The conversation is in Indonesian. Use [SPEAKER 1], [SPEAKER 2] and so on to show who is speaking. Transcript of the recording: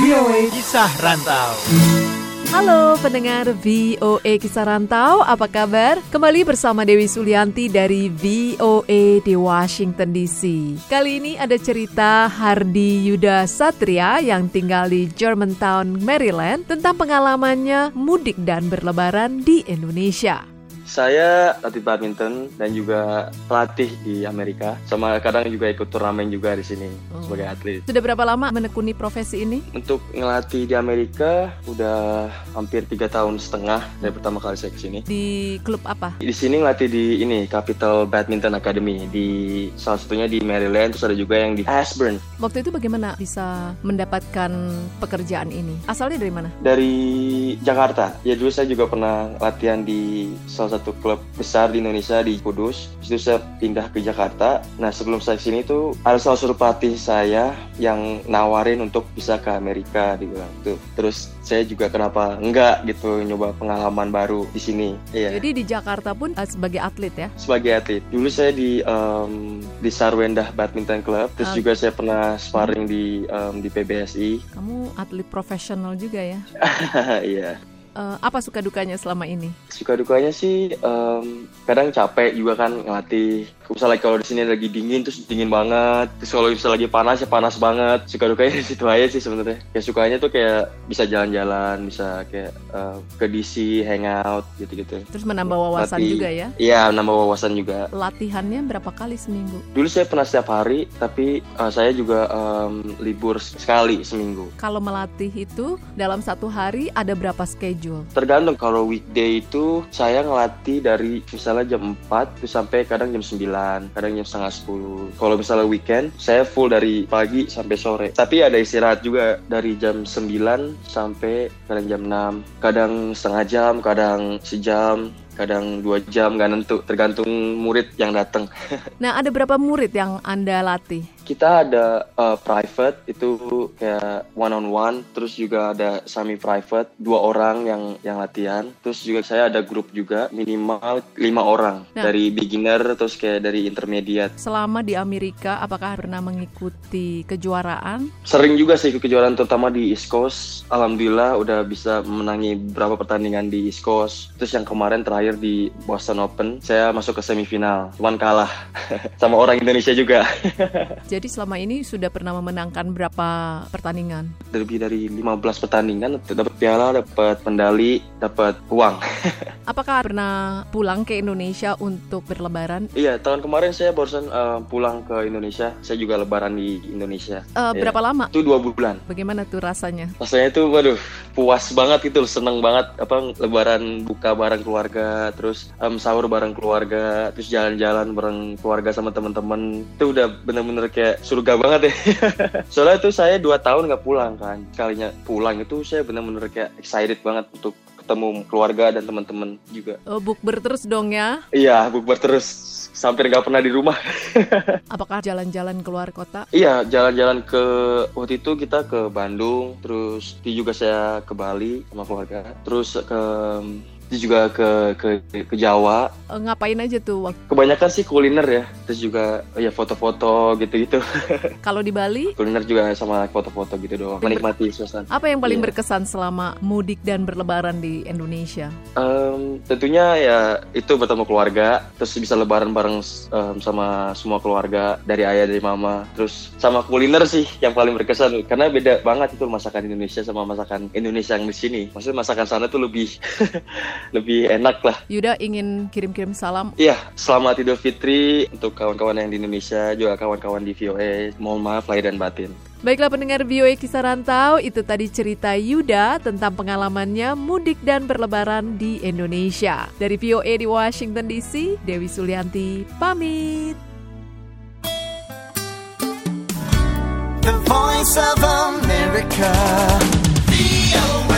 [SPEAKER 1] VOA Kisah Rantau.
[SPEAKER 2] Halo pendengar VOA Kisah Rantau, apa kabar? Kembali bersama Dewi Sulianti dari VOA di Washington DC. Kali ini ada cerita Hardi Yuda Satria yang tinggal di Germantown, Maryland tentang pengalamannya mudik dan berlebaran di Indonesia.
[SPEAKER 3] Saya latih badminton dan juga pelatih di Amerika. Sama kadang juga ikut turnamen juga di sini
[SPEAKER 2] Oh.
[SPEAKER 3] sebagai atlet.
[SPEAKER 2] Sudah berapa lama menekuni profesi ini?
[SPEAKER 3] Untuk ngelatih di Amerika udah hampir tiga tahun setengah dari pertama kali saya ke sini.
[SPEAKER 2] Di klub apa?
[SPEAKER 3] Di sini ngelatih di ini Capital Badminton Academy di salah satunya di Maryland terus ada juga yang di Ashburn
[SPEAKER 2] Waktu itu bagaimana bisa mendapatkan pekerjaan ini? Asalnya dari mana?
[SPEAKER 3] dari Jakarta. Ya dulu saya juga pernah latihan di salah satu klub besar di Indonesia di Kudus. Itu saya pindah ke Jakarta. Nah sebelum saya sini tuh ada salah satu pelatih saya yang nawarin untuk bisa ke Amerika dibilang tuh. Terus saya juga kenapa enggak gitu nyoba pengalaman baru di sini. Iya.
[SPEAKER 2] Jadi di Jakarta pun eh, sebagai atlet ya?
[SPEAKER 3] sebagai atlet. Dulu saya di em, di Sarwendah Badminton Club, terus
[SPEAKER 2] Ah.
[SPEAKER 3] juga saya pernah sparring di em, di PBSI.
[SPEAKER 2] Kamu atlet profesional juga ya?
[SPEAKER 3] Iya.
[SPEAKER 2] Eh, apa suka dukanya selama ini?
[SPEAKER 3] Suka dukanya sih em, kadang capek juga kan ngelatih. Misalnya kalau di sini lagi dingin terus dingin banget. Terus kalau misalnya lagi panas ya panas banget. Suka dukanya di situ aja sih sebenarnya. Kayak sukanya tuh kayak bisa jalan-jalan, bisa kayak eh, ke DC, hangout gitu-gitu.
[SPEAKER 2] Terus menambah wawasan
[SPEAKER 3] Latih.
[SPEAKER 2] juga ya?
[SPEAKER 3] Iya, nambah wawasan juga.
[SPEAKER 2] Latihannya berapa kali seminggu?
[SPEAKER 3] Dulu saya pernah setiap hari, tapi uh, saya juga um, libur sekali seminggu.
[SPEAKER 2] Kalau melatih itu dalam satu hari ada berapa schedule?
[SPEAKER 3] Tergantung kalau weekday itu saya ngelatih dari misalnya jam 4 terus sampai kadang jam 9, kadang jam setengah 10. Kalau misalnya weekend, saya full dari pagi sampai sore. Tapi ada istirahat juga dari jam 9 sampai kadang jam 6. Kadang setengah jam, kadang sejam, kadang dua jam, nggak nentu. Tergantung murid yang datang.
[SPEAKER 2] Nah, ada berapa murid yang Anda latih?
[SPEAKER 3] Kita ada uh, private itu kayak one on one terus juga ada semi private dua orang yang yang latihan. Terus juga saya ada grup juga minimal lima orang.
[SPEAKER 2] Nah.
[SPEAKER 3] dari beginner terus kayak dari intermediate.
[SPEAKER 2] Selama di Amerika, apakah pernah mengikuti kejuaraan?
[SPEAKER 3] sering juga sih ikut kejuaraan terutama di East Coast. Alhamdulillah udah bisa menangi beberapa pertandingan di East Coast. Terus yang kemarin terakhir di Boston Open saya masuk ke semifinal. Cuman kalah. Sama orang Indonesia juga.
[SPEAKER 2] Jadi selama ini sudah pernah memenangkan berapa pertandingan?
[SPEAKER 3] lebih dari 15 pertandingan dapat piala dapat medali dapat uang
[SPEAKER 2] Apakah pernah pulang ke Indonesia untuk berlebaran?
[SPEAKER 3] iya tahun kemarin saya barusan eh, pulang ke Indonesia saya juga lebaran di Indonesia
[SPEAKER 2] Eh,
[SPEAKER 3] Iya.
[SPEAKER 2] Berapa lama?
[SPEAKER 3] itu dua bulan
[SPEAKER 2] Bagaimana tuh rasanya?
[SPEAKER 3] rasanya tuh waduh puas banget gitu seneng banget apa lebaran buka bareng keluarga terus em, sahur bareng keluarga terus jalan-jalan bareng keluarga sama teman-teman itu udah bener-bener kayak surga banget ya. Soalnya tuh saya dua tahun nggak pulang kan. Sekalinya pulang itu saya bener-bener kayak excited banget untuk ketemu keluarga dan teman-teman juga.
[SPEAKER 2] Oh, bukber terus dong ya.
[SPEAKER 3] iya bukber terus. Sampai nggak pernah di rumah.
[SPEAKER 2] Apakah jalan-jalan keluar kota?
[SPEAKER 3] Iya, jalan-jalan ke waktu itu kita ke Bandung, terus di juga saya ke Bali sama keluarga, terus ke di juga ke ke ke Jawa.
[SPEAKER 2] Eh, ngapain aja tuh waktu
[SPEAKER 3] Kebanyakan sih kuliner ya, terus juga ya foto-foto gitu-gitu.
[SPEAKER 2] kalau di Bali?
[SPEAKER 3] kuliner juga sama foto-foto gitu doang, menikmati suasana.
[SPEAKER 2] Apa yang paling
[SPEAKER 3] Iya.
[SPEAKER 2] berkesan selama mudik dan berlebaran di Indonesia?
[SPEAKER 3] Em, tentunya ya itu bertemu keluarga, terus bisa lebaran bareng em, sama semua keluarga dari ayah dari mama, terus sama kuliner sih yang paling berkesan karena beda banget itu masakan Indonesia sama masakan Indonesia yang di sini. Maksudnya masakan sana tuh lebih lebih enak lah.
[SPEAKER 2] Yuda ingin kirim-kirim salam.
[SPEAKER 3] Iya, selamat Idul Fitri untuk kawan-kawan yang di Indonesia, juga kawan-kawan di VOA. Mohon maaf lahir dan batin.
[SPEAKER 2] Baiklah pendengar VOA Kisah Rantau, itu tadi cerita Yuda tentang pengalamannya mudik dan berlebaran di Indonesia. Dari VOA di Washington DC, Dewi Sulianti pamit.
[SPEAKER 1] The voice of America. VOA.